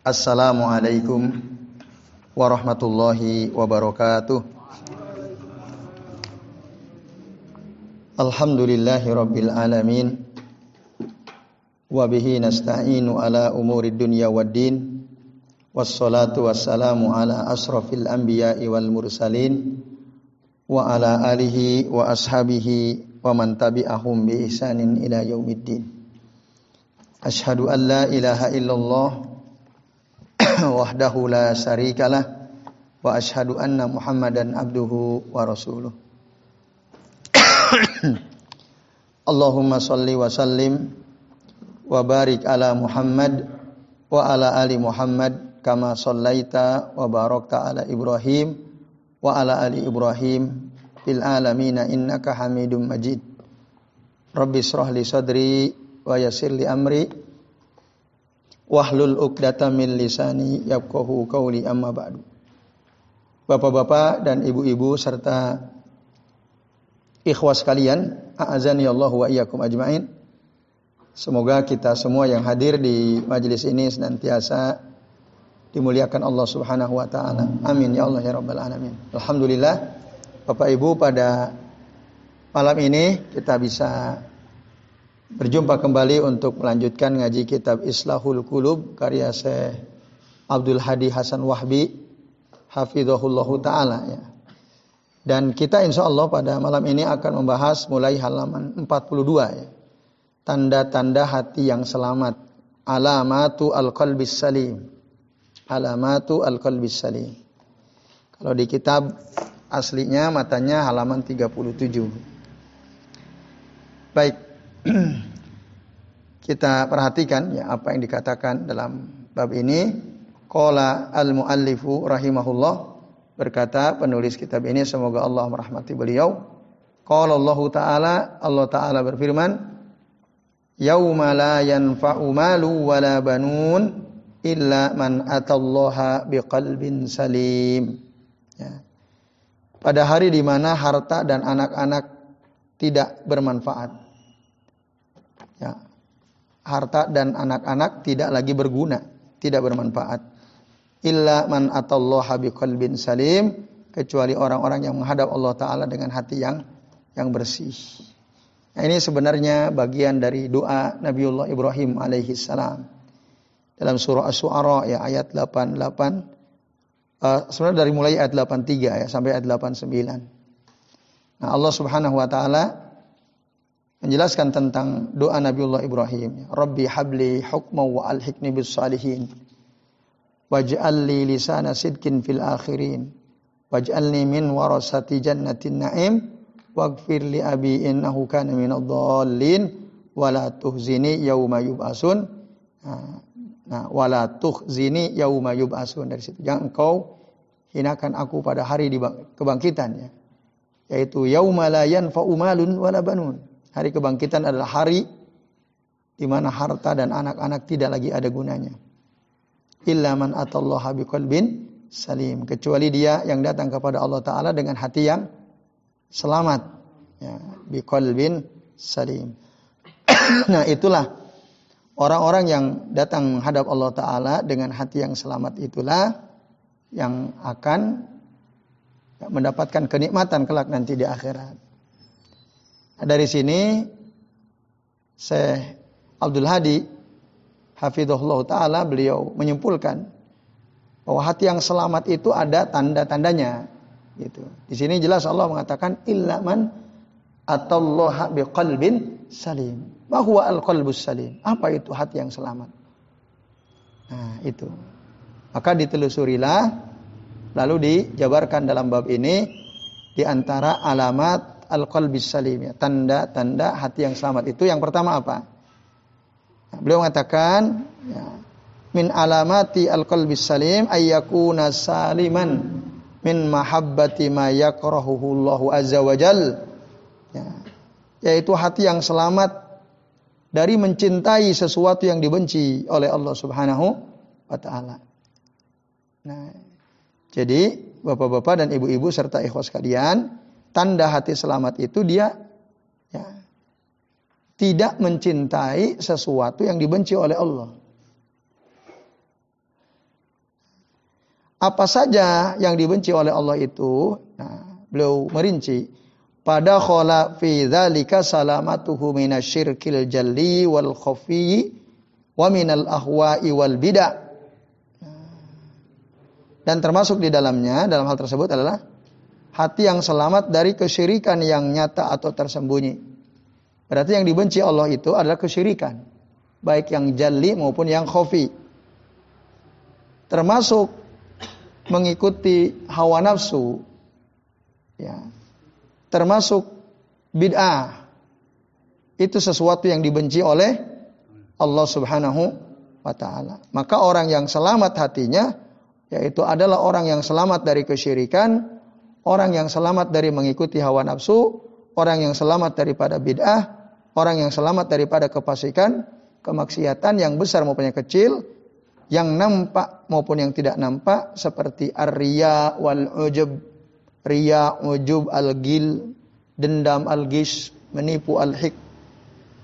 Assalamualaikum warahmatullahi wabarakatuh. Alhamdulillahi rabbil alamin. Wa bihi nasta'inu ala umuri dunya waddin. Wassalatu wassalamu ala asrafil anbiya'i wal mursalin wa ala alihi wa ashabihi wa man tabi'ahum bi ihsanin ila yaumiddin. Ashhadu an la ilaha illallah wahdahu la syarikalah wa ashhadu anna Muhammadan abduhu wa rasuluh. Allahumma salli wa sallim wa barik ala Muhammad wa ala ali Muhammad kama sallaita wa barakta ala Ibrahim wa ala ali Ibrahim fil alamin innaka Hamidum Majid. Rabbi israh li sadri wa yassir li amri wahlul uqdatam min lisani yafqahu qawli amma ba'du. Bapak-bapak dan ibu-ibu serta ikhwas sekalian, a'azani Allah wa iyyakum ajmain. Semoga kita semua yang hadir di majelis ini senantiasa dimuliakan Allah Subhanahu wa taala. Amin ya Allah ya rabbal alamin. Alhamdulillah Bapak Ibu pada malam ini kita bisa Berjumpa kembali untuk melanjutkan ngaji kitab Islahul Qulub karya Syekh Abdul Hadi Hasan Wahbi hafizahullahu taala ya. Dan kita insya Allah pada malam ini akan membahas mulai halaman 42 ya. Tanda-tanda hati yang selamat. Alamatu al-qalbis salim. Alamatu al-qalbis salim. Kalau di kitab aslinya matanya halaman 37. Baik, kita perhatikan ya apa yang dikatakan dalam bab ini. Qala al-muallifu rahimahullah berkata penulis kitab ini semoga Allah merahmati beliau. Qala Allah taala Allah taala berfirman, "Yauma la yanfa'u malu wala banun illa man atallaha biqalbin salim." Ya. Pada hari di mana harta dan anak-anak tidak bermanfaat ya, harta dan anak-anak tidak lagi berguna, tidak bermanfaat. Illa man atallaha biqalbin salim, kecuali orang-orang yang menghadap Allah taala dengan hati yang yang bersih. Nah, ini sebenarnya bagian dari doa Nabiullah Ibrahim alaihi salam. Dalam surah Asy-Syu'ara ya ayat 88 uh, eh, sebenarnya dari mulai ayat 83 ya sampai ayat 89. Nah, Allah Subhanahu wa taala menjelaskan tentang doa Nabiullah Ibrahim. Rabbi habli hukma wa alhiqni bis salihin. Waj'al li lisana sidkin fil akhirin. Waj'alni min warasati jannatin na'im. Waghfir li abi innahu kana minadh dhallin wala tuhzini yauma yub'asun. Nah, nah wala tuhzini yauma yub'asun dari situ. Jangan engkau hinakan aku pada hari kebangkitan ya. Yaitu yauma la yanfa'u malun wala banun Hari kebangkitan adalah hari di mana harta dan anak-anak tidak lagi ada gunanya. Illa man atallaha biqalbin salim, kecuali dia yang datang kepada Allah taala dengan hati yang selamat. Ya, biqalbin salim. nah, itulah orang-orang yang datang menghadap Allah taala dengan hati yang selamat itulah yang akan mendapatkan kenikmatan kelak nanti di akhirat. Dari sini Syekh Abdul Hadi Hafidhullah Ta'ala beliau menyimpulkan bahwa hati yang selamat itu ada tanda-tandanya. Gitu. Di sini jelas Allah mengatakan illaman atallaha biqalbin salim. Bahwa al-qalbus salim. Apa itu hati yang selamat? Nah, itu. Maka ditelusurilah lalu dijabarkan dalam bab ini di antara alamat al-qalbis salim ya. Tanda-tanda hati yang selamat itu yang pertama apa? Beliau mengatakan ya, min alamati al-qalbis salim ayyakuna saliman min mahabbati ma yakrahuhu Allahu azza wajal. Ya, yaitu hati yang selamat dari mencintai sesuatu yang dibenci oleh Allah Subhanahu wa taala. Nah, jadi Bapak-bapak dan ibu-ibu serta ikhwas kalian, tanda hati selamat itu dia ya, tidak mencintai sesuatu yang dibenci oleh Allah. Apa saja yang dibenci oleh Allah itu, nah, beliau merinci pada khola fi dzalika salamatuhu minasyirkil jalli wal khafi wa minal ahwa'i wal bid'ah. Dan termasuk di dalamnya dalam hal tersebut adalah hati yang selamat dari kesyirikan yang nyata atau tersembunyi. Berarti yang dibenci Allah itu adalah kesyirikan, baik yang jalli maupun yang khafi. Termasuk mengikuti hawa nafsu, ya, termasuk bid'ah. Itu sesuatu yang dibenci oleh Allah Subhanahu wa taala. Maka orang yang selamat hatinya yaitu adalah orang yang selamat dari kesyirikan, orang yang selamat dari mengikuti hawa nafsu, orang yang selamat daripada bid'ah, orang yang selamat daripada kefasikan, kemaksiatan yang besar maupun yang kecil, yang nampak maupun yang tidak nampak seperti ar-riya wal ujub Ria, ujub, al-gil, dendam, al-gish, menipu, al-hik.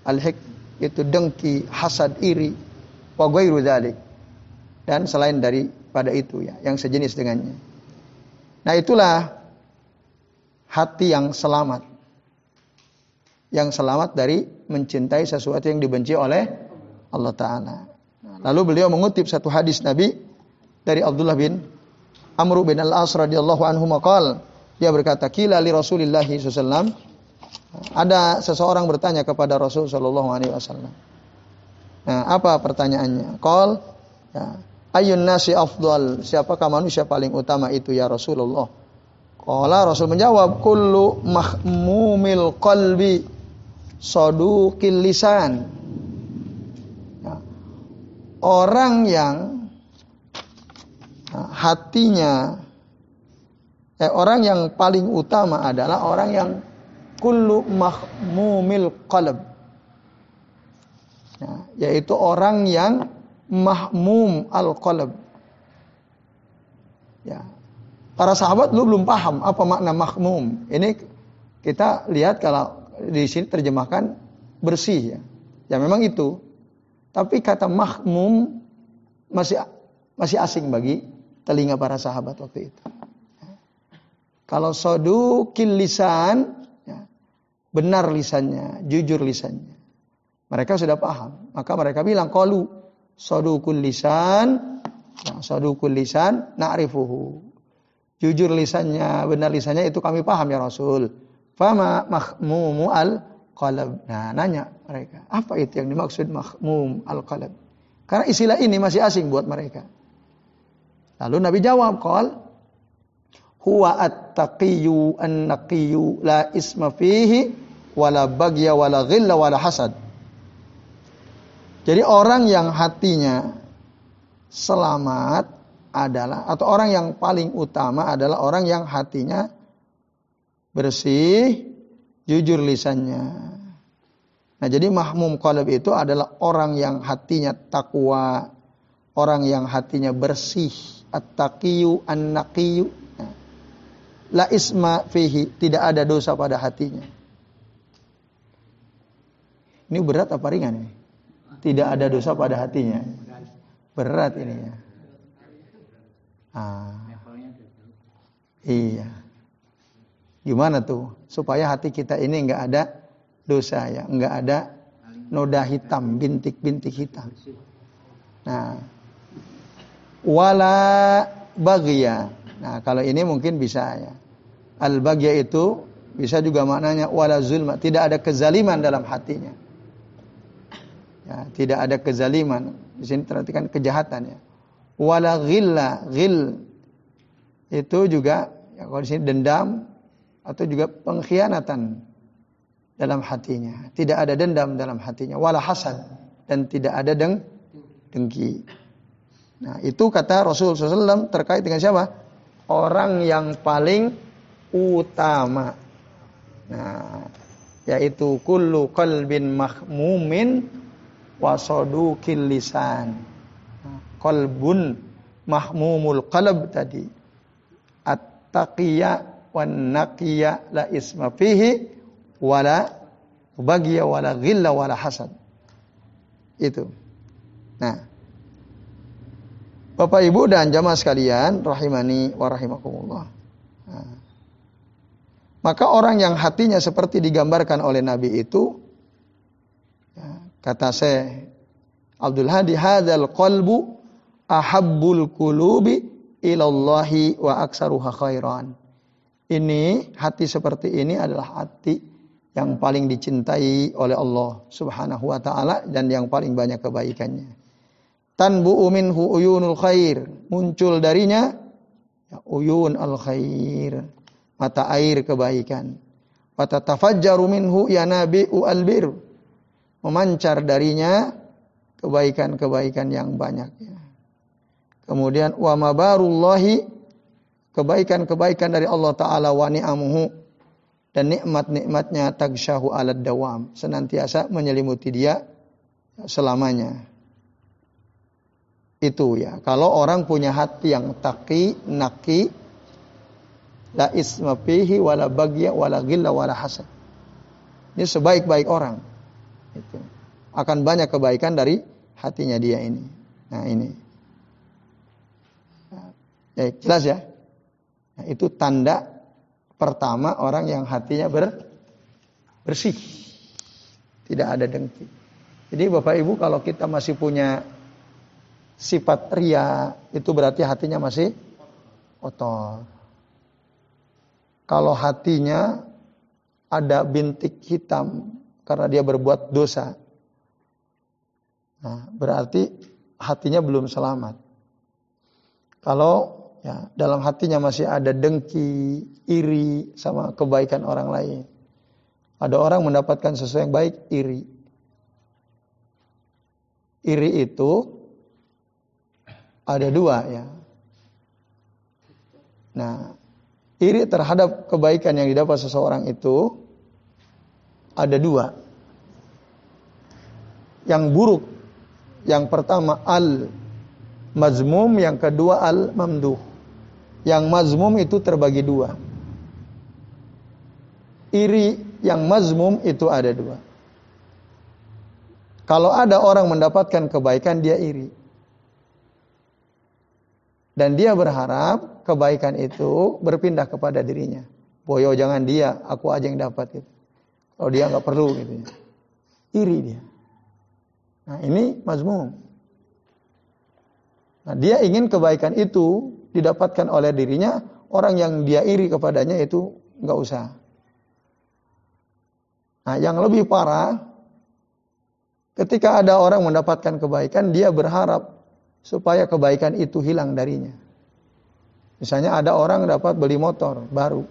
Al-hik itu dengki, hasad, iri, wa ghairu Dan selain daripada itu ya, yang sejenis dengannya. Nah, itulah hati yang selamat. Yang selamat dari mencintai sesuatu yang dibenci oleh Allah taala. Lalu beliau mengutip satu hadis Nabi dari Abdullah bin Amr bin Al-As radhiyallahu anhu maqal dia berkata kila li Rasulillah sallallahu ada seseorang bertanya kepada Rasul sallallahu alaihi wasallam. Nah, apa pertanyaannya? Qal ya, ayun nasi afdal? Siapakah manusia paling utama itu ya Rasulullah? Qala Rasul menjawab kullu mahmumil qalbi saduqil lisan. Ya. Orang yang hatinya eh, orang yang paling utama adalah orang yang kullu mahmumil qalb ya, yaitu orang yang mahmum al qalb ya para sahabat lu belum paham apa makna mahmum ini kita lihat kalau di sini terjemahkan bersih ya ya memang itu tapi kata mahmum masih masih asing bagi telinga para sahabat waktu itu. Kalau sodukil lisan, ya, benar lisannya, jujur lisannya. Mereka sudah paham. Maka mereka bilang, kalu sodukul lisan, ya, sodukul lisan, na'rifuhu. Jujur lisannya, benar lisannya itu kami paham ya Rasul. Fama mahmumu al qalab. Nah, nanya mereka, apa itu yang dimaksud mahmum al qalab? Karena istilah ini masih asing buat mereka. Lalu Nabi jawab, "Qal huwa at-taqiyyu an-naqiyyu la isma fihi wala bagya wala ghilla wala hasad." Jadi orang yang hatinya selamat adalah atau orang yang paling utama adalah orang yang hatinya bersih, jujur lisannya. Nah, jadi mahmum qalb itu adalah orang yang hatinya takwa, orang yang hatinya bersih, at-taqiyu an-naqiyu. La isma fihi, tidak ada dosa pada hatinya. Ini berat apa ringan ini? Tidak ada dosa pada hatinya. Berat ini ya. Ah. Iya. Gimana tuh supaya hati kita ini enggak ada dosa ya, enggak ada noda hitam, bintik-bintik hitam. Nah, wala bagya. Nah, kalau ini mungkin bisa ya. Al bagya itu bisa juga maknanya wala zulma, tidak ada kezaliman dalam hatinya. Ya, tidak ada kezaliman. Di sini terartikan kejahatan ya. Wala ghilla, ghil itu juga ya kalau di sini dendam atau juga pengkhianatan dalam hatinya. Tidak ada dendam dalam hatinya. Wala hasad dan tidak ada deng dengki. Nah, itu kata Rasul SAW terkait dengan siapa? Orang yang paling utama. Nah, yaitu kullu qalbin mahmumin wasodukil lisan. Qalbun mahmumul qalb tadi. At-taqiyya wan naqiyya la isma fihi wala bagiya wala ghilla wala hasad. Itu. Nah, Bapak Ibu dan jamaah sekalian, rahimani wa rahimakumullah. Nah. Maka orang yang hatinya seperti digambarkan oleh Nabi itu, ya, kata saya, Abdul Hadi, hadal qalbu ahabbul kulubi ilallahi wa aksaruha khairan. Ini, hati seperti ini adalah hati yang paling dicintai oleh Allah subhanahu wa ta'ala dan yang paling banyak kebaikannya. Tanbu'u minhu uyunul khair. Muncul darinya ya, uyun al khair mata air kebaikan. Watatafajjaru minhu yanabi'u albir. Memancar darinya kebaikan-kebaikan yang banyak. Kemudian wa mabarullahi kebaikan-kebaikan dari Allah taala wa ni'amuhu dan nikmat-nikmatnya tagsyahu alad dawam senantiasa menyelimuti dia selamanya. Itu ya. Kalau orang punya hati yang taki, naki, La isma fihi wala bagya wala gilla wala hasad. Ini sebaik-baik orang. Itu. Akan banyak kebaikan dari hatinya dia ini. Nah ini. Ya, jelas ya? Nah, itu tanda pertama orang yang hatinya ber, bersih. Tidak ada dengki. Jadi Bapak Ibu kalau kita masih punya sifat ria, itu berarti hatinya masih kotor. Kalau hatinya ada bintik hitam karena dia berbuat dosa. Nah, berarti hatinya belum selamat. Kalau ya dalam hatinya masih ada dengki, iri sama kebaikan orang lain. Ada orang mendapatkan sesuatu yang baik, iri. Iri itu ada dua ya. Nah, iri terhadap kebaikan yang didapat seseorang itu ada dua. Yang buruk. Yang pertama al mazmum, yang kedua al mamduh. Yang mazmum itu terbagi dua. Iri yang mazmum itu ada dua. Kalau ada orang mendapatkan kebaikan dia iri. Dan dia berharap kebaikan itu berpindah kepada dirinya. Boyo jangan dia, aku aja yang dapat itu. Kalau dia nggak perlu gitu ya. Iri dia. Nah ini mazmum. Nah dia ingin kebaikan itu didapatkan oleh dirinya, orang yang dia iri kepadanya itu nggak usah. Nah yang lebih parah, ketika ada orang mendapatkan kebaikan, dia berharap supaya kebaikan itu hilang darinya. Misalnya ada orang dapat beli motor baru.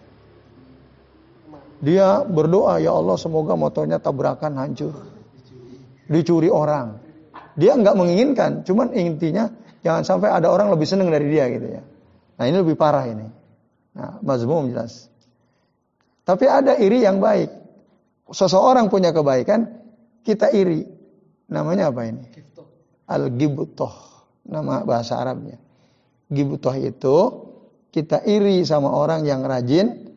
Dia berdoa, ya Allah semoga motornya tabrakan hancur. Dicuri orang. Dia nggak menginginkan, cuman intinya jangan sampai ada orang lebih senang dari dia gitu ya. Nah ini lebih parah ini. Nah, mazmum jelas. Tapi ada iri yang baik. Seseorang punya kebaikan, kita iri. Namanya apa ini? Al-gibutoh nama bahasa Arabnya. Gibutoh itu kita iri sama orang yang rajin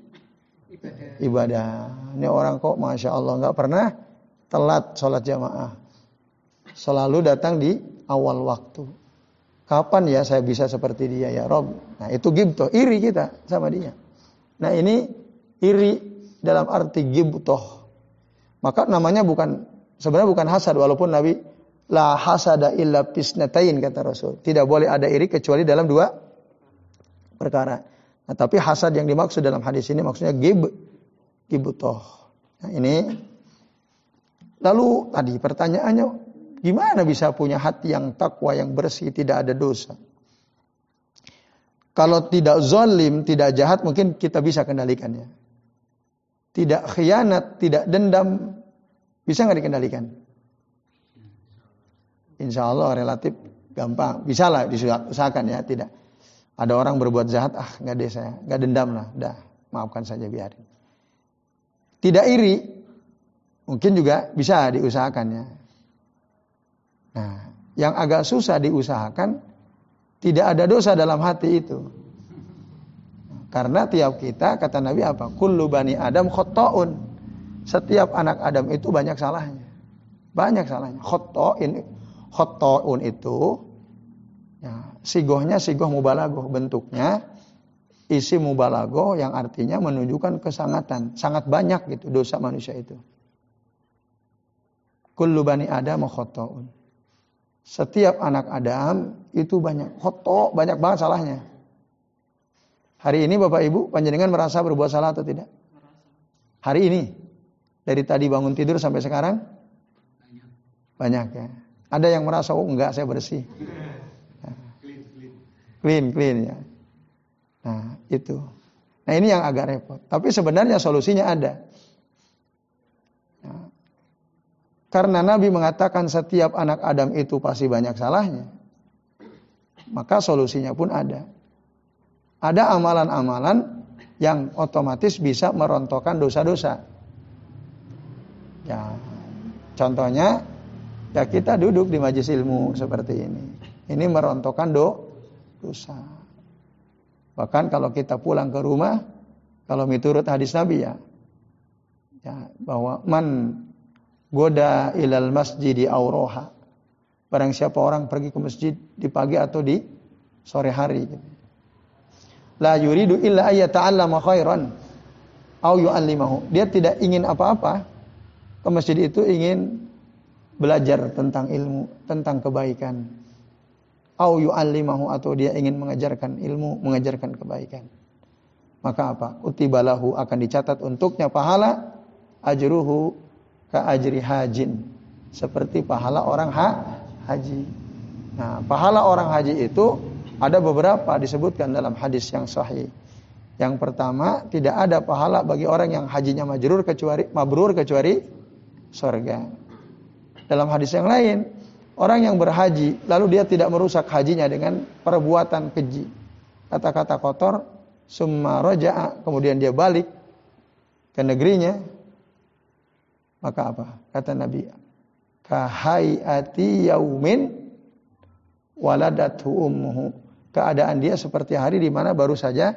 ibadah. ibadah. Ini orang kok masya Allah nggak pernah telat sholat jamaah. Selalu datang di awal waktu. Kapan ya saya bisa seperti dia ya Rob? Nah itu gibtoh, iri kita sama dia. Nah ini iri dalam arti gibtoh. Maka namanya bukan sebenarnya bukan hasad walaupun Nabi La hasada illa pisnatain kata Rasul. Tidak boleh ada iri kecuali dalam dua perkara. Nah, tapi hasad yang dimaksud dalam hadis ini maksudnya gib gibutoh. Nah, ini lalu tadi pertanyaannya gimana bisa punya hati yang takwa yang bersih tidak ada dosa? Kalau tidak zalim, tidak jahat mungkin kita bisa kendalikannya. Tidak khianat, tidak dendam bisa nggak dikendalikan? insya Allah relatif gampang. Bisa lah diusahakan ya, tidak. Ada orang berbuat jahat, ah nggak deh saya, nggak dendam lah, dah maafkan saja biarin. Tidak iri, mungkin juga bisa diusahakan ya. Nah, yang agak susah diusahakan, tidak ada dosa dalam hati itu. Karena tiap kita, kata Nabi apa? Kullu bani Adam khotoun. Setiap anak Adam itu banyak salahnya. Banyak salahnya. Khotoin khotoun itu ya, sigohnya sigoh mubalagoh bentuknya isi mubalagoh yang artinya menunjukkan kesangatan, sangat banyak gitu dosa manusia itu. Kullu bani Adam khotoun. Setiap anak Adam itu banyak khoto, banyak banget salahnya. Hari ini Bapak Ibu, panjenengan merasa berbuat salah atau tidak? Hari ini. Dari tadi bangun tidur sampai sekarang? Banyak ya. Ada yang merasa, oh enggak saya bersih. Clean, clean ya. Nah itu. Nah ini yang agak repot. Tapi sebenarnya solusinya ada. Nah, karena Nabi mengatakan setiap anak Adam itu pasti banyak salahnya. Maka solusinya pun ada. Ada amalan-amalan yang otomatis bisa merontokkan dosa-dosa. Ya, contohnya Ya kita duduk di majlis ilmu seperti ini. Ini merontokkan do, dosa. Bahkan kalau kita pulang ke rumah, kalau miturut hadis Nabi ya, ya bahwa man goda ilal masjidi auroha. Barang siapa orang pergi ke masjid di pagi atau di sore hari. La yuridu illa ayyata'allama khairan au yu'allimahu. Dia tidak ingin apa-apa. Ke masjid itu ingin belajar tentang ilmu, tentang kebaikan. Au yu'allimahu atau dia ingin mengajarkan ilmu, mengajarkan kebaikan. Maka apa? Utibalahu akan dicatat untuknya pahala ajruhu ka ajri hajin. Seperti pahala orang ha, haji. Nah, pahala orang haji itu ada beberapa disebutkan dalam hadis yang sahih. Yang pertama, tidak ada pahala bagi orang yang hajinya majrur kecuali mabrur kecuali surga. Dalam hadis yang lain, orang yang berhaji lalu dia tidak merusak hajinya dengan perbuatan keji. Kata-kata kotor, summa roja'a, kemudian dia balik ke negerinya. Maka apa? Kata Nabi, kahayati yaumin waladathu ummuhu. Keadaan dia seperti hari di mana baru saja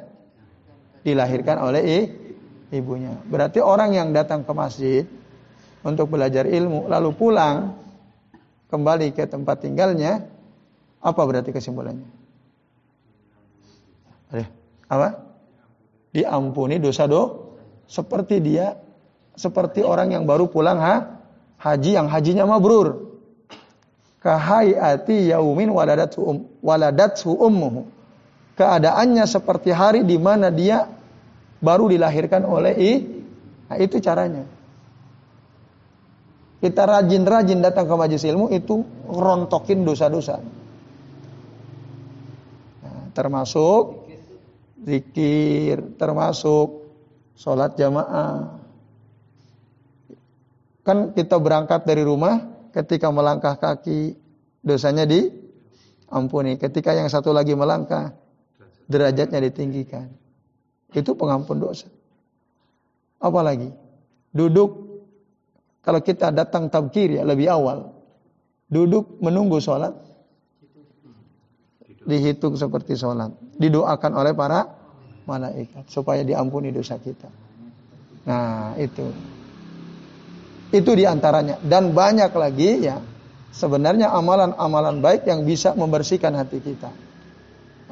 dilahirkan oleh ibunya. Berarti orang yang datang ke masjid untuk belajar ilmu lalu pulang kembali ke tempat tinggalnya apa berarti kesimpulannya? Apa? Diampuni dosa do seperti dia seperti orang yang baru pulang ha? haji yang hajinya mabrur. Kahayati yaumin waladatu um, ummuhu. Keadaannya seperti hari di mana dia baru dilahirkan oleh i. Nah, itu caranya. Kita rajin-rajin datang ke majelis ilmu itu rontokin dosa-dosa. Nah, termasuk zikir, termasuk sholat jamaah. Kan kita berangkat dari rumah, ketika melangkah kaki dosanya diampuni. Ketika yang satu lagi melangkah, derajatnya ditinggikan. Itu pengampun dosa. Apalagi duduk kalau kita datang tabkir ya lebih awal. Duduk menunggu sholat. Dihitung seperti sholat. Didoakan oleh para malaikat. Supaya diampuni dosa kita. Nah itu. Itu di antaranya. Dan banyak lagi ya. Sebenarnya amalan-amalan baik yang bisa membersihkan hati kita.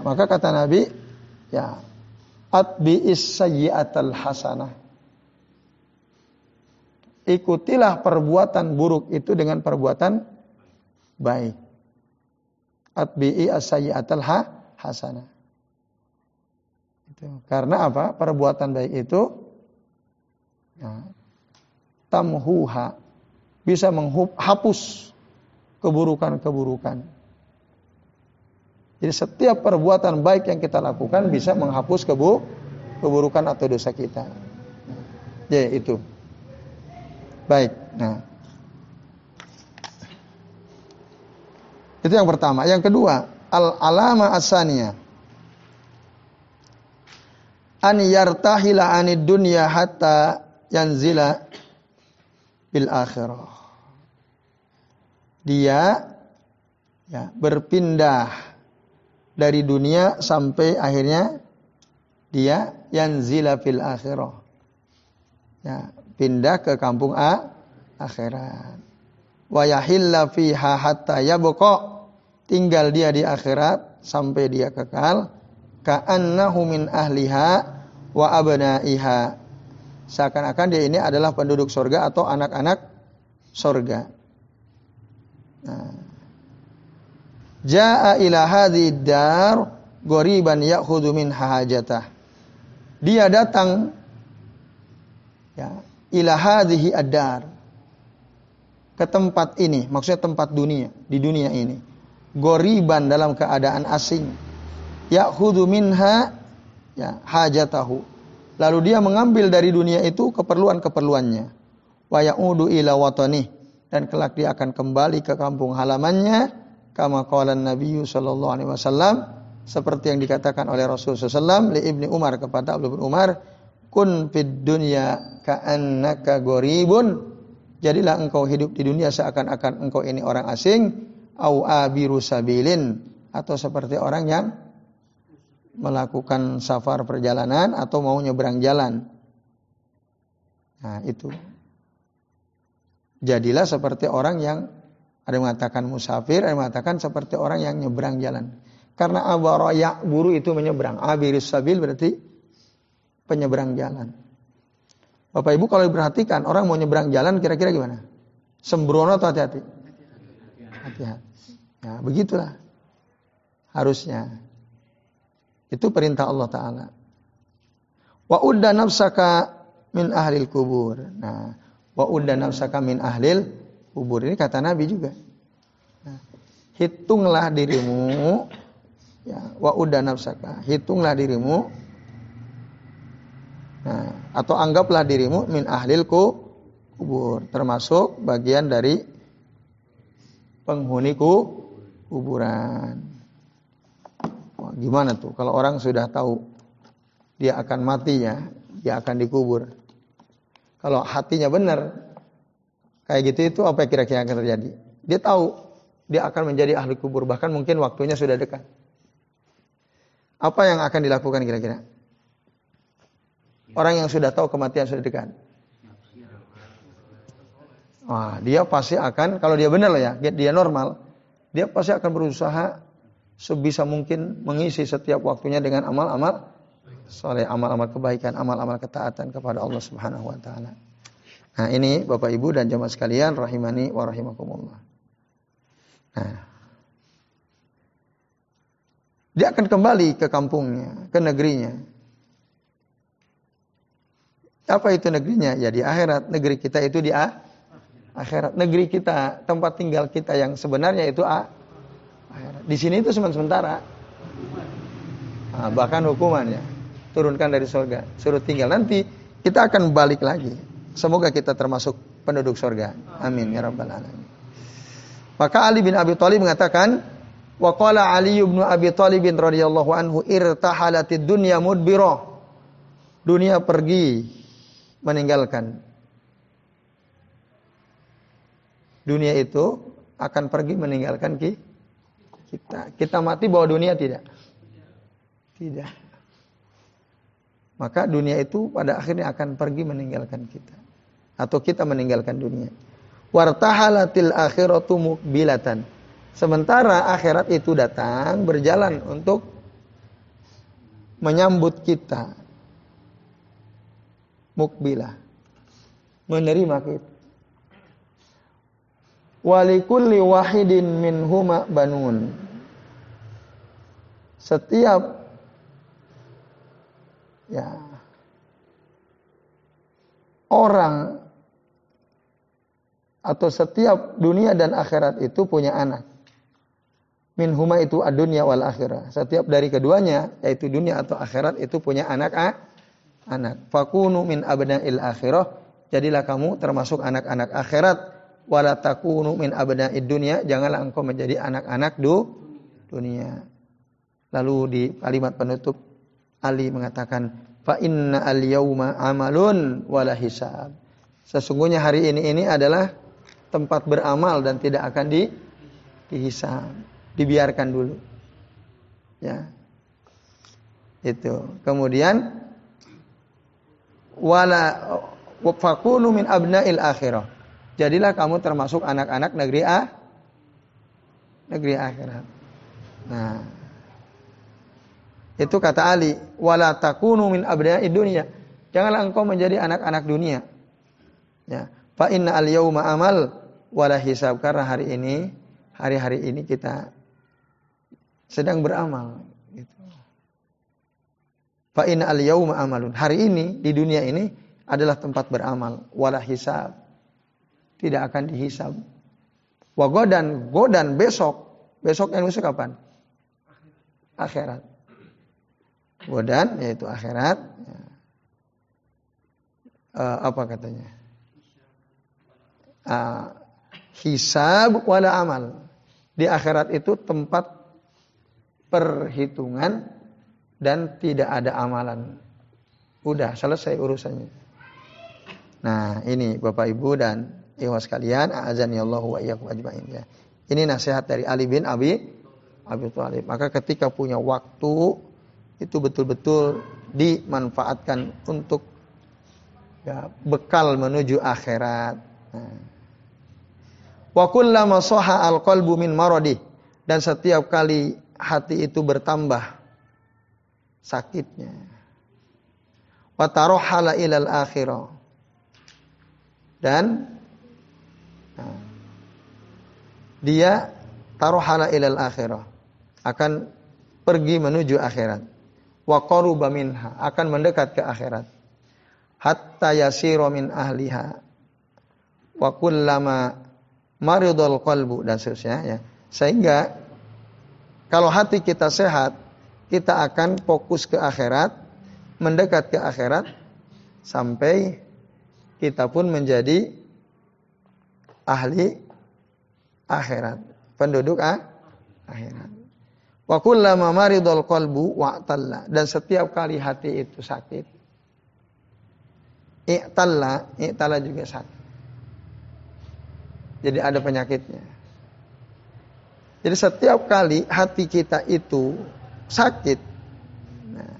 Maka kata Nabi, ya, atbi'is sayyi'atal hasanah ikutilah perbuatan buruk itu dengan perbuatan baik. Atbi'i as-sayyi'atal ha hasanah. Itu. Karena apa? Perbuatan baik itu ya, tamhuha bisa menghapus keburukan-keburukan. Jadi setiap perbuatan baik yang kita lakukan bisa menghapus kebu keburukan atau dosa kita. Ya itu. Baik. Nah. Itu yang pertama. Yang kedua, al-alama asaniya. An yartahila anid dunya hatta yanzila bil akhirah. Dia ya, berpindah dari dunia sampai akhirnya dia yanzila fil akhirah. Ya, pindah ke kampung A akhirat. Wa yahilla fiha hatta yabqa tinggal dia di akhirat sampai dia kekal ka'annahu min ahliha wa abnaiha seakan-akan dia ini adalah penduduk surga atau anak-anak surga nah. Ja'a ila dar ghoriban ya'khudhu min hajatah. Dia datang ya, ila ad-dar ke tempat ini, maksudnya tempat dunia, di dunia ini. Goriban dalam keadaan asing. Ya'khudhu minha ya, hajatahu. Lalu dia mengambil dari dunia itu keperluan-keperluannya. Wa ya'udu ila watani dan kelak dia akan kembali ke kampung halamannya kama qala Nabi sallallahu alaihi wasallam seperti yang dikatakan oleh Rasul sallallahu li Ibni Umar kepada bin Umar kun fid dunya ka'annaka gharibun jadilah engkau hidup di dunia seakan-akan engkau ini orang asing au abiru sabilin. Atau seperti orang yang melakukan safar perjalanan atau mau nyebrang jalan. Nah, itu. Jadilah seperti orang yang ada yang mengatakan musafir, ada yang mengatakan seperti orang yang nyebrang jalan. Karena abaraya buru itu menyeberang. Abiris sabil berarti penyeberang jalan. Bapak Ibu kalau diperhatikan orang mau nyebrang jalan kira-kira gimana? Sembrono atau hati-hati? Hati-hati. Ya, begitulah. Harusnya. Itu perintah Allah Ta'ala. Wa udda nafsaka min ahlil kubur. Nah, wa udda nafsaka min ahlil kubur. Ini kata Nabi juga. Nah, hitunglah dirimu ya, wa udda nafsaka. Hitunglah dirimu Nah, atau anggaplah dirimu min ahlil kubur, termasuk bagian dari penghuni kuburan. Wah, gimana tuh kalau orang sudah tahu dia akan mati ya, dia akan dikubur. Kalau hatinya benar, kayak gitu itu apa kira-kira akan terjadi? Dia tahu dia akan menjadi ahli kubur, bahkan mungkin waktunya sudah dekat. Apa yang akan dilakukan kira-kira? Orang yang sudah tahu kematian sudah dekat. Wah, dia pasti akan kalau dia benar lah ya, dia normal, dia pasti akan berusaha sebisa mungkin mengisi setiap waktunya dengan amal-amal soleh, amal-amal kebaikan, amal-amal ketaatan kepada Allah Subhanahu wa taala. Nah, ini Bapak Ibu dan jemaah sekalian rahimani wa rahimakumullah. Nah, dia akan kembali ke kampungnya, ke negerinya. Apa itu negerinya? Ya di akhirat. Negeri kita itu di akhirat. Negeri kita, tempat tinggal kita yang sebenarnya itu a akhirat. Di sini itu sementara. Nah, bahkan hukuman ya. Turunkan dari surga. Suruh tinggal. Nanti kita akan balik lagi. Semoga kita termasuk penduduk surga. Amin. Ya Rabbal Alamin. Maka Ali bin Abi Thalib mengatakan, Wa qala Ali bin Abi Thalib radhiyallahu anhu irtahalatid dunya mudbirah. Dunia pergi meninggalkan. Dunia itu akan pergi meninggalkan kita. Kita mati bawa dunia tidak? Tidak. Maka dunia itu pada akhirnya akan pergi meninggalkan kita. Atau kita meninggalkan dunia. Wartahalatil akhiratu mukbilatan. Sementara akhirat itu datang berjalan untuk menyambut kita mukbilah. Menerima kita. Walikulli wahidin min huma banun. Setiap ya orang atau setiap dunia dan akhirat itu punya anak. Min huma itu adunya wal akhirah. Setiap dari keduanya yaitu dunia atau akhirat itu punya anak anak. Fakunu min abna'il akhirah. Jadilah kamu termasuk anak-anak akhirat. Wala takunu min abna'id dunia. Janganlah engkau menjadi anak-anak du dunia. Lalu di kalimat penutup Ali mengatakan, fa inna al yauma amalun wala hisab. Sesungguhnya hari ini ini adalah tempat beramal dan tidak akan di dihisab, dibiarkan dulu. Ya. Itu. Kemudian wala fakunu min abna'il akhirah. Jadilah kamu termasuk anak-anak negeri A negeri akhirat. Nah, Itu kata Ali, wala takunu min abna'i dunia. Janganlah engkau menjadi anak-anak dunia. Ya. Fa inna al yauma amal wala hisab karena hari ini hari-hari ini kita sedang beramal gitu. Fa inna al yauma amalun. Hari ini di dunia ini adalah tempat beramal wala hisab. Tidak akan dihisab. Wa godan, godan besok. Besok yang besok kapan? Akhirat godan yaitu akhirat. Uh, apa katanya? Uh, hisab wala amal. Di akhirat itu tempat perhitungan dan tidak ada amalan. Udah selesai urusannya. Nah, ini Bapak Ibu dan ikhwas sekalian, azan ya Allah wa ya. Ini nasihat dari Ali bin Abi Abi Thalib. Maka ketika punya waktu itu betul-betul dimanfaatkan untuk ya, bekal menuju akhirat. Nah. Wa kullama soha al-qalbu min maradi dan setiap kali hati itu bertambah sakitnya. Wa tarohala ilal akhirah. Dan dia tarohala ilal akhirah. Akan pergi menuju akhirat. Wa qaruba minha akan mendekat ke akhirat. Hatta yasiru min ahliha. Wa kullama maridul qalbu dan seterusnya ya. Sehingga kalau hati kita sehat kita akan fokus ke akhirat mendekat ke akhirat sampai kita pun menjadi ahli akhirat penduduk ah, akhirat Wa kullama maridul qalbu wa'talla dan setiap kali hati itu sakit i'talla, i'talla juga sakit. Jadi ada penyakitnya. Jadi setiap kali hati kita itu sakit, nah,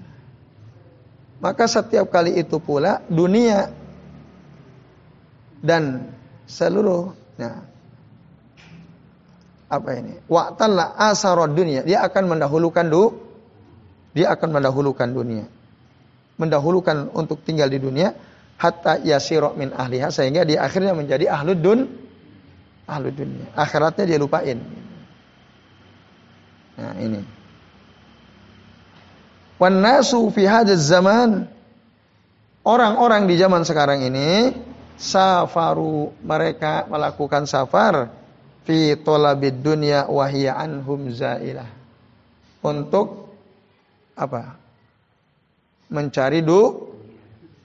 maka setiap kali itu pula dunia dan seluruh nah, apa ini? Wa'talla asarad dunia. Dia akan mendahulukan du dia akan mendahulukan dunia. Mendahulukan untuk tinggal di dunia hatta yasira min ahliha sehingga dia akhirnya menjadi ahlu dun ahlu dunia. Akhiratnya dia lupain. Nah, ini. Wan nasu fi zaman orang-orang di zaman sekarang ini safaru mereka melakukan safar fi tolabid dunya wahya anhum zailah. Untuk apa? Mencari du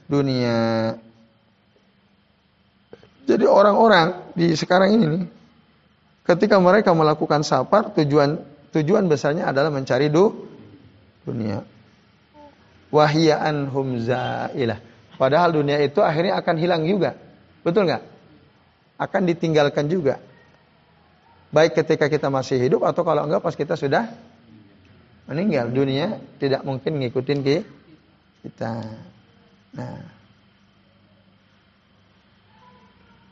dunia. Jadi orang-orang di sekarang ini nih, ketika mereka melakukan safar, tujuan tujuan besarnya adalah mencari du dunia. Wahya anhum zailah. Padahal dunia itu akhirnya akan hilang juga. Betul nggak? Akan ditinggalkan juga. Baik ketika kita masih hidup atau kalau enggak pas kita sudah meninggal. Dunia tidak mungkin ngikutin kita. Nah.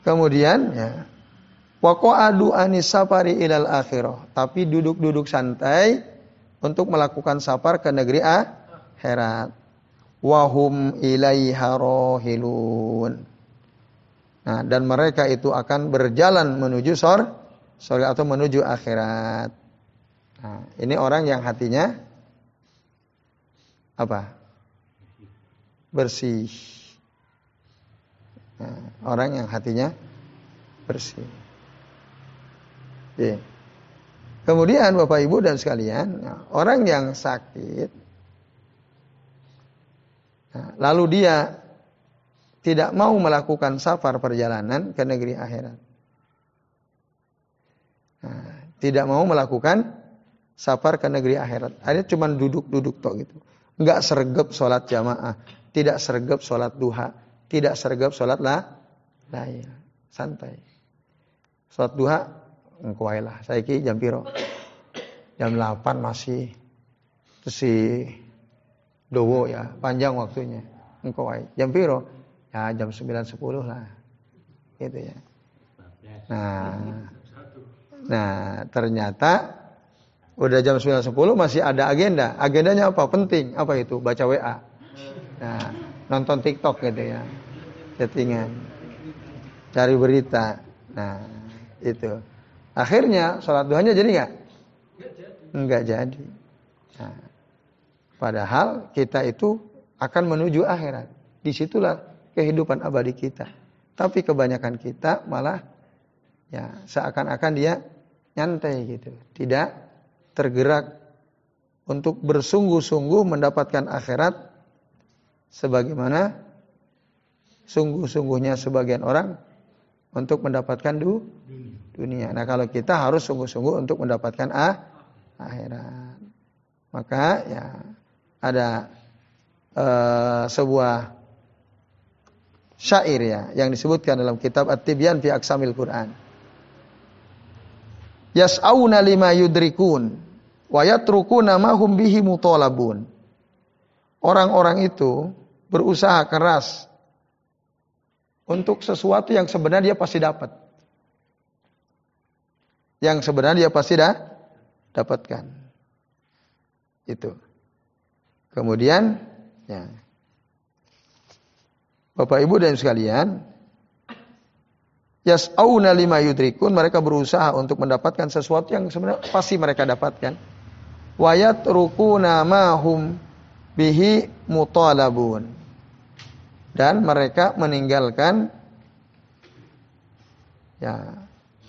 Kemudian ya. adu anis safari ilal akhirah. Tapi duduk-duduk santai untuk melakukan safar ke negeri akhirat. Wahum ilaiha rohilun. Nah, dan mereka itu akan berjalan menuju sor surga atau menuju akhirat. Nah, ini orang yang hatinya apa? Bersih. Nah, orang yang hatinya bersih. Oke. Kemudian Bapak Ibu dan sekalian, nah, orang yang sakit, nah, lalu dia tidak mau melakukan safar perjalanan ke negeri akhirat. Nah, tidak mau melakukan safar ke negeri akhirat. Ada cuma duduk-duduk tok gitu. Enggak sergap sholat jamaah, tidak sergap sholat duha, tidak sergap sholat lah, lain, santai. Sholat duha, engkau lah. Saya ki jam piro? Jam 8 masih terus si dowo ya, panjang waktunya. Engkau Jam piro? Ya jam 9 10 lah. Gitu ya. Nah, Nah, ternyata Udah jam 9.10 masih ada agenda. Agendanya apa? Penting. Apa itu? Baca WA. Nah, nonton TikTok gitu ya. Chattingan. Cari berita. Nah, itu. Akhirnya sholat duhanya jadi nggak? Nggak jadi. Nah, padahal kita itu akan menuju akhirat. Di situlah kehidupan abadi kita. Tapi kebanyakan kita malah ya seakan-akan dia nyantai gitu. Tidak tergerak untuk bersungguh-sungguh mendapatkan akhirat sebagaimana sungguh-sungguhnya sebagian orang untuk mendapatkan du dunia. Nah, kalau kita harus sungguh-sungguh untuk mendapatkan ah, akhirat. Maka ya ada uh, sebuah syair ya yang disebutkan dalam kitab At-Tibyan fi Aksamil Quran. Yas'auna lima yudrikun wa yatrukuna ma hum bihi mutalabun. Orang-orang itu berusaha keras untuk sesuatu yang sebenarnya dia pasti dapat. Yang sebenarnya dia pasti dah dapatkan. Itu. Kemudian ya. Bapak Ibu dan sekalian, yas'auna lima yudrikun, mereka berusaha untuk mendapatkan sesuatu yang sebenarnya pasti mereka dapatkan wayat rukuna mahum bihi mutalabun dan mereka meninggalkan ya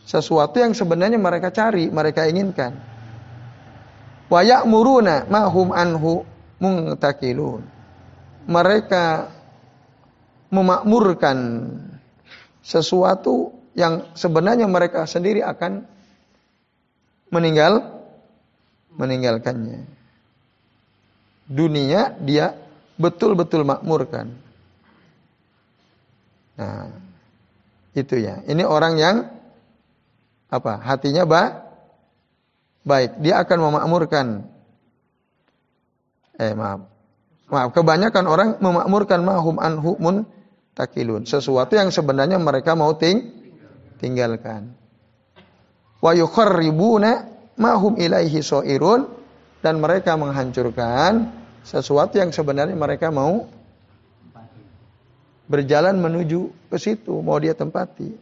sesuatu yang sebenarnya mereka cari, mereka inginkan. Wayak muruna mahum anhu mungtakilun. Mereka memakmurkan sesuatu yang sebenarnya mereka sendiri akan meninggal meninggalkannya. Dunia dia betul-betul makmurkan. Nah, itu ya. Ini orang yang apa? Hatinya ba baik. Dia akan memakmurkan. Eh maaf. Maaf, kebanyakan orang memakmurkan mahum anhu mun takilun. Sesuatu yang sebenarnya mereka mau ting tinggalkan. Wa yukharribuna mahum ilaihi soirun dan mereka menghancurkan sesuatu yang sebenarnya mereka mau berjalan menuju ke situ, mau dia tempati.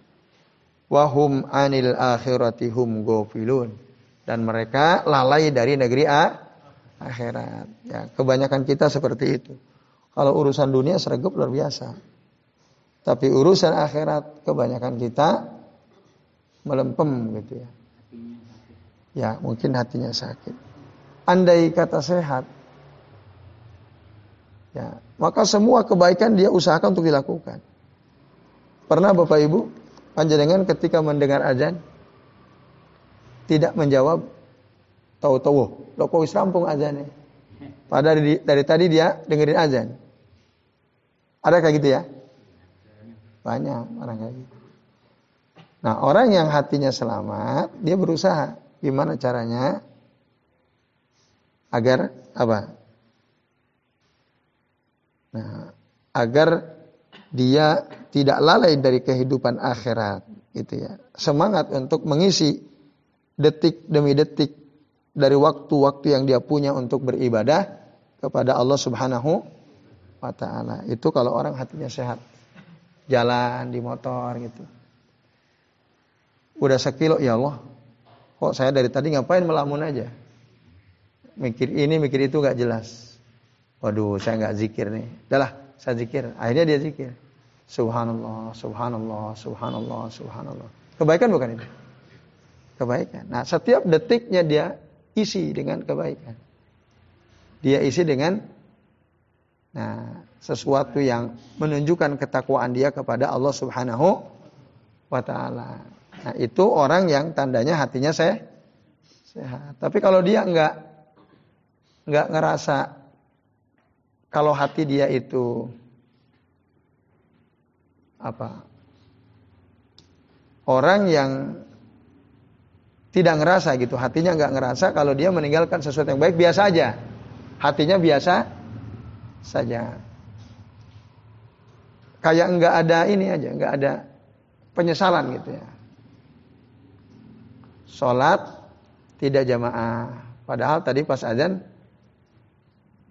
Wahum anil akhirati hum gofilun dan mereka lalai dari negeri A, akhirat. Ya, kebanyakan kita seperti itu. Kalau urusan dunia sergap luar biasa. Tapi urusan akhirat kebanyakan kita melempem gitu ya. Ya, mungkin hatinya sakit. Andai kata sehat, ya, maka semua kebaikan dia usahakan untuk dilakukan. Pernah Bapak Ibu, panjenengan ketika mendengar azan tidak menjawab tahu-tahu, lo kok rampung azannya. Padahal dari, dari tadi dia dengerin azan. Ada kayak gitu ya? Banyak orang kayak gitu. Nah, orang yang hatinya selamat, dia berusaha Gimana caranya agar apa? Nah, agar dia tidak lalai dari kehidupan akhirat gitu ya. Semangat untuk mengisi detik demi detik dari waktu-waktu yang dia punya untuk beribadah kepada Allah Subhanahu wa taala. Itu kalau orang hatinya sehat. Jalan di motor gitu. Udah sekilo ya Allah, Kok saya dari tadi ngapain melamun aja? Mikir ini, mikir itu gak jelas. Waduh, saya gak zikir nih. Udahlah, saya zikir. Akhirnya dia zikir. Subhanallah, subhanallah, subhanallah, subhanallah. Kebaikan bukan itu? Kebaikan. Nah, setiap detiknya dia isi dengan kebaikan. Dia isi dengan nah, sesuatu yang menunjukkan ketakwaan dia kepada Allah Subhanahu wa taala. Nah, itu orang yang tandanya hatinya saya sehat. Tapi kalau dia enggak enggak ngerasa kalau hati dia itu apa? Orang yang tidak ngerasa gitu, hatinya enggak ngerasa kalau dia meninggalkan sesuatu yang baik biasa aja. Hatinya biasa saja. Kayak enggak ada ini aja, enggak ada penyesalan gitu ya sholat tidak jamaah, Padahal tadi pas azan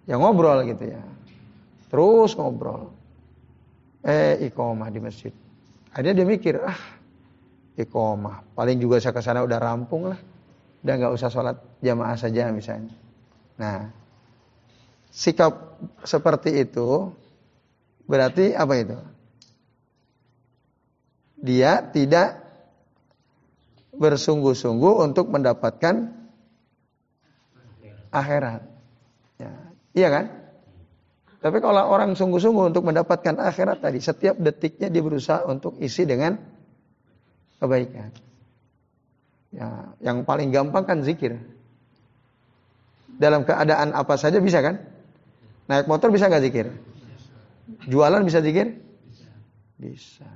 ya ngobrol gitu ya. Terus ngobrol. Eh ikomah di masjid. Akhirnya dia mikir, ah ikomah. Paling juga saya ke sana udah rampung lah. Udah nggak usah sholat jamaah saja misalnya. Nah, sikap seperti itu berarti apa itu? Dia tidak bersungguh-sungguh untuk mendapatkan akhirat. Ya, iya kan? Tapi kalau orang sungguh-sungguh untuk mendapatkan akhirat tadi, setiap detiknya dia berusaha untuk isi dengan kebaikan. Ya, yang paling gampang kan zikir. Dalam keadaan apa saja bisa kan? Naik motor bisa nggak zikir? Jualan bisa zikir? Bisa.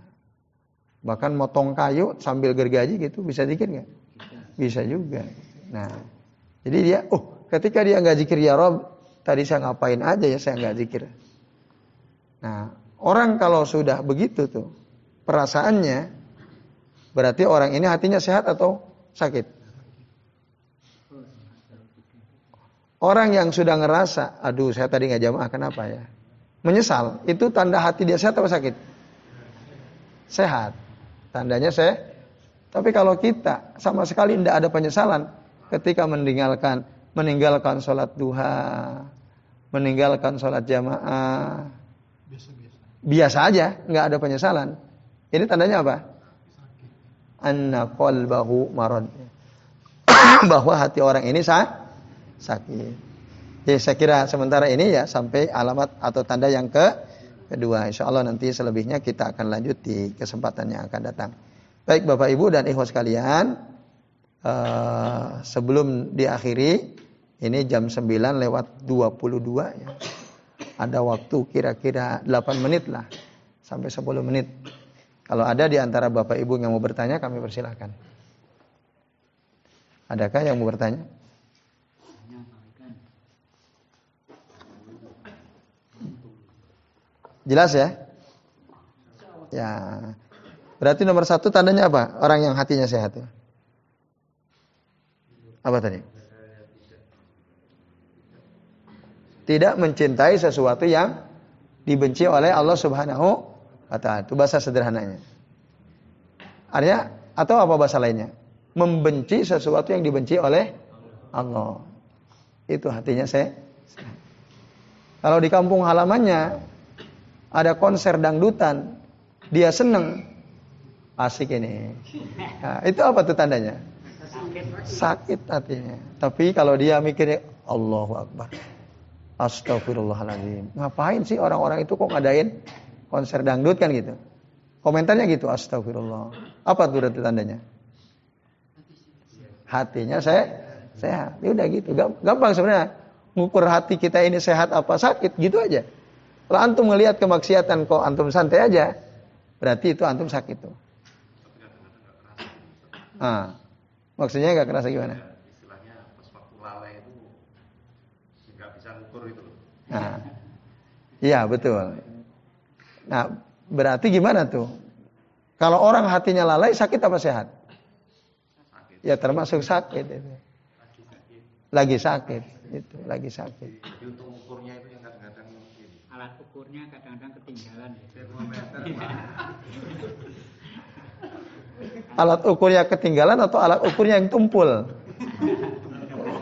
Bahkan motong kayu sambil gergaji gitu bisa zikir nggak? Bisa juga. Nah, jadi dia, oh ketika dia nggak zikir ya Rob, Tadi saya ngapain aja ya saya nggak zikir. Nah, orang kalau sudah begitu tuh perasaannya berarti orang ini hatinya sehat atau sakit? Orang yang sudah ngerasa, aduh saya tadi nggak jamaah kenapa ya? Menyesal, itu tanda hati dia sehat atau sakit? Sehat. Tandanya saya. Tapi kalau kita sama sekali tidak ada penyesalan ketika meninggalkan meninggalkan sholat duha, meninggalkan sholat jamaah. Biasa, aja, nggak ada penyesalan. Ini tandanya apa? Anna qalbahu marad. Bahwa hati orang ini sakit. Jadi saya kira sementara ini ya sampai alamat atau tanda yang ke kedua. Insya Allah nanti selebihnya kita akan lanjut di kesempatan yang akan datang. Baik Bapak Ibu dan ikhwas sekalian, uh, sebelum diakhiri ini jam 9 lewat 22 ya. Ada waktu kira-kira 8 menit lah. Sampai 10 menit. Kalau ada di antara Bapak Ibu yang mau bertanya kami persilahkan. Adakah yang mau bertanya? Jelas ya? Ya. Berarti nomor satu tandanya apa? Orang yang hatinya sehat ya. Apa tadi? tidak mencintai sesuatu yang dibenci oleh Allah Subhanahu wa taala. Itu bahasa sederhananya. Artinya atau apa bahasa lainnya? Membenci sesuatu yang dibenci oleh Allah. Itu hatinya saya. Kalau di kampung halamannya ada konser dangdutan, dia seneng, asik ini. Nah, itu apa tuh tandanya? Sakit hatinya. Tapi kalau dia mikirnya Allahu Akbar. Astagfirullahaladzim. Ngapain sih orang-orang itu kok ngadain konser dangdut kan gitu? Komentarnya gitu, astagfirullah. Apa tuh tandanya? Hatinya saya sehat. Ya udah gitu, gampang sebenarnya. Ngukur hati kita ini sehat apa sakit, gitu aja. Kalau antum melihat kemaksiatan kok antum santai aja, berarti itu antum sakit tuh. Ah, maksudnya nggak kerasa gimana? Nah, iya betul. Nah, berarti gimana tuh? Kalau orang hatinya lalai, sakit apa sehat? Ya termasuk sakit itu. Lagi sakit, itu lagi sakit. Jadi untuk ukurnya itu yang mungkin. Alat ukurnya kadang-kadang ketinggalan. alat ukurnya ketinggalan atau alat ukurnya yang tumpul?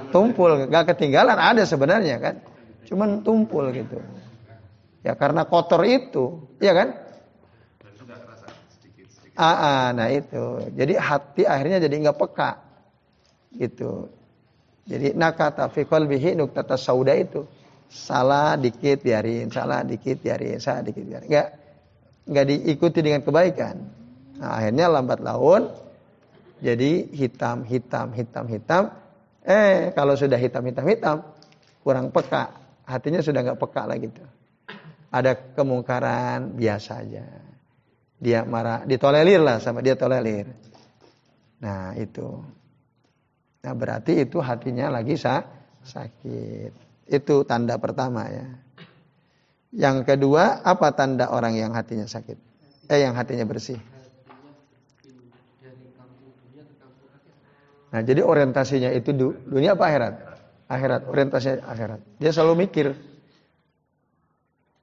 tumpul, gak ketinggalan ada sebenarnya kan. Cuman tumpul gitu. Ya karena kotor itu, ya kan? Ah, ah, nah itu. Jadi hati akhirnya jadi nggak peka. Gitu. Jadi nakata fi qalbihi nuktata sauda itu. Salah dikit biarin, salah dikit biarin, salah dikit biarin. Enggak enggak diikuti dengan kebaikan. Nah, akhirnya lambat laun jadi hitam, hitam, hitam, hitam. Eh, kalau sudah hitam, hitam, hitam, kurang peka hatinya sudah nggak peka lagi tuh. Ada kemungkaran biasa aja. Dia marah, ditolelir lah sama dia tolelir. Nah itu. Nah berarti itu hatinya lagi sa sakit. Itu tanda pertama ya. Yang kedua, apa tanda orang yang hatinya sakit? Eh yang hatinya bersih. Nah jadi orientasinya itu dunia apa akhirat? akhirat, orientasi akhirat. Dia selalu mikir,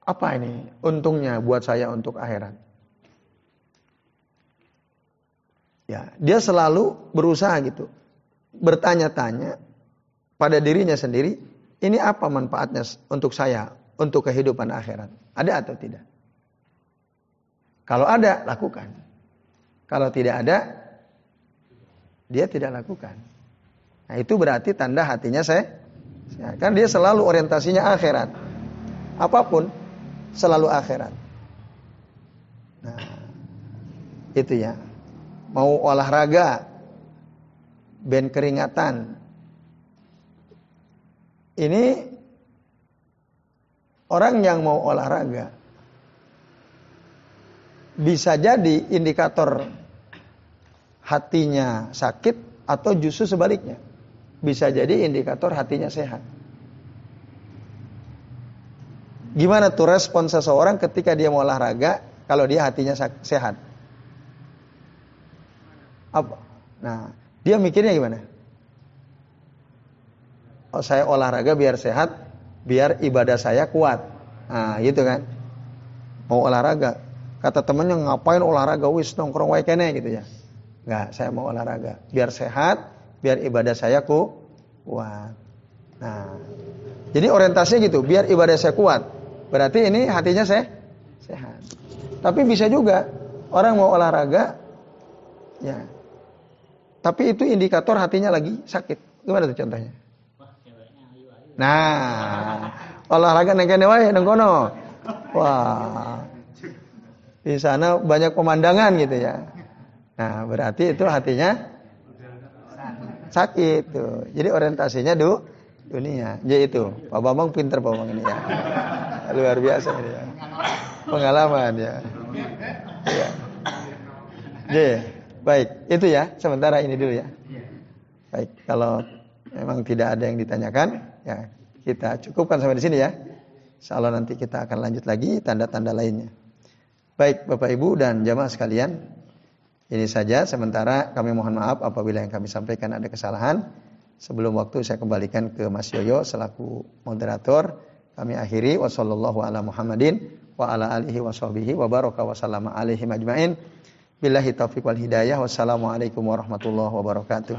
apa ini untungnya buat saya untuk akhirat? Ya, dia selalu berusaha gitu, bertanya-tanya pada dirinya sendiri, ini apa manfaatnya untuk saya, untuk kehidupan akhirat? Ada atau tidak? Kalau ada, lakukan. Kalau tidak ada, dia tidak lakukan. Nah, itu berarti tanda hatinya saya. Kan dia selalu orientasinya akhirat. Apa pun selalu akhirat. Nah, itu ya. Mau olahraga, band keringatan. Ini orang yang mau olahraga bisa jadi indikator hatinya sakit atau justru sebaliknya. Bisa jadi indikator hatinya sehat. Gimana tuh respon seseorang ketika dia mau olahraga kalau dia hatinya sehat? Apa? Nah, dia mikirnya gimana? Oh, saya olahraga biar sehat, biar ibadah saya kuat. Nah, gitu kan. Mau olahraga, Kata temennya ngapain olahraga wis nongkrong wae kene gitu ya. Enggak, saya mau olahraga biar sehat, biar ibadah saya ku kuat. Nah, jadi orientasinya gitu, biar ibadah saya kuat. Berarti ini hatinya saya sehat. Tapi bisa juga orang mau olahraga ya. Tapi itu indikator hatinya lagi sakit. Gimana tuh contohnya? Nah, olahraga neng kene wae neng kono. Wah, di sana banyak pemandangan gitu ya. Nah, berarti itu hatinya sakit tuh. Jadi orientasinya du dunia. Jadi itu, Pak Bambang pinter Pak Bambang ini ya. Luar biasa ini ya. Pengalaman ya. ya. Jadi, baik, itu ya. Sementara ini dulu ya. Baik, kalau memang tidak ada yang ditanyakan, ya kita cukupkan sampai di sini ya. Insya Allah nanti kita akan lanjut lagi tanda-tanda lainnya. Baik Bapak Ibu dan jamaah sekalian, ini saja sementara kami mohon maaf apabila yang kami sampaikan ada kesalahan. Sebelum waktu saya kembalikan ke Mas Yoyo selaku moderator. Kami akhiri wasallallahu ala Muhammadin wa ala alihi wa wa baraka wa sallama alaihi majmain. Billahi taufiq wal hidayah. Wassalamualaikum warahmatullahi wabarakatuh.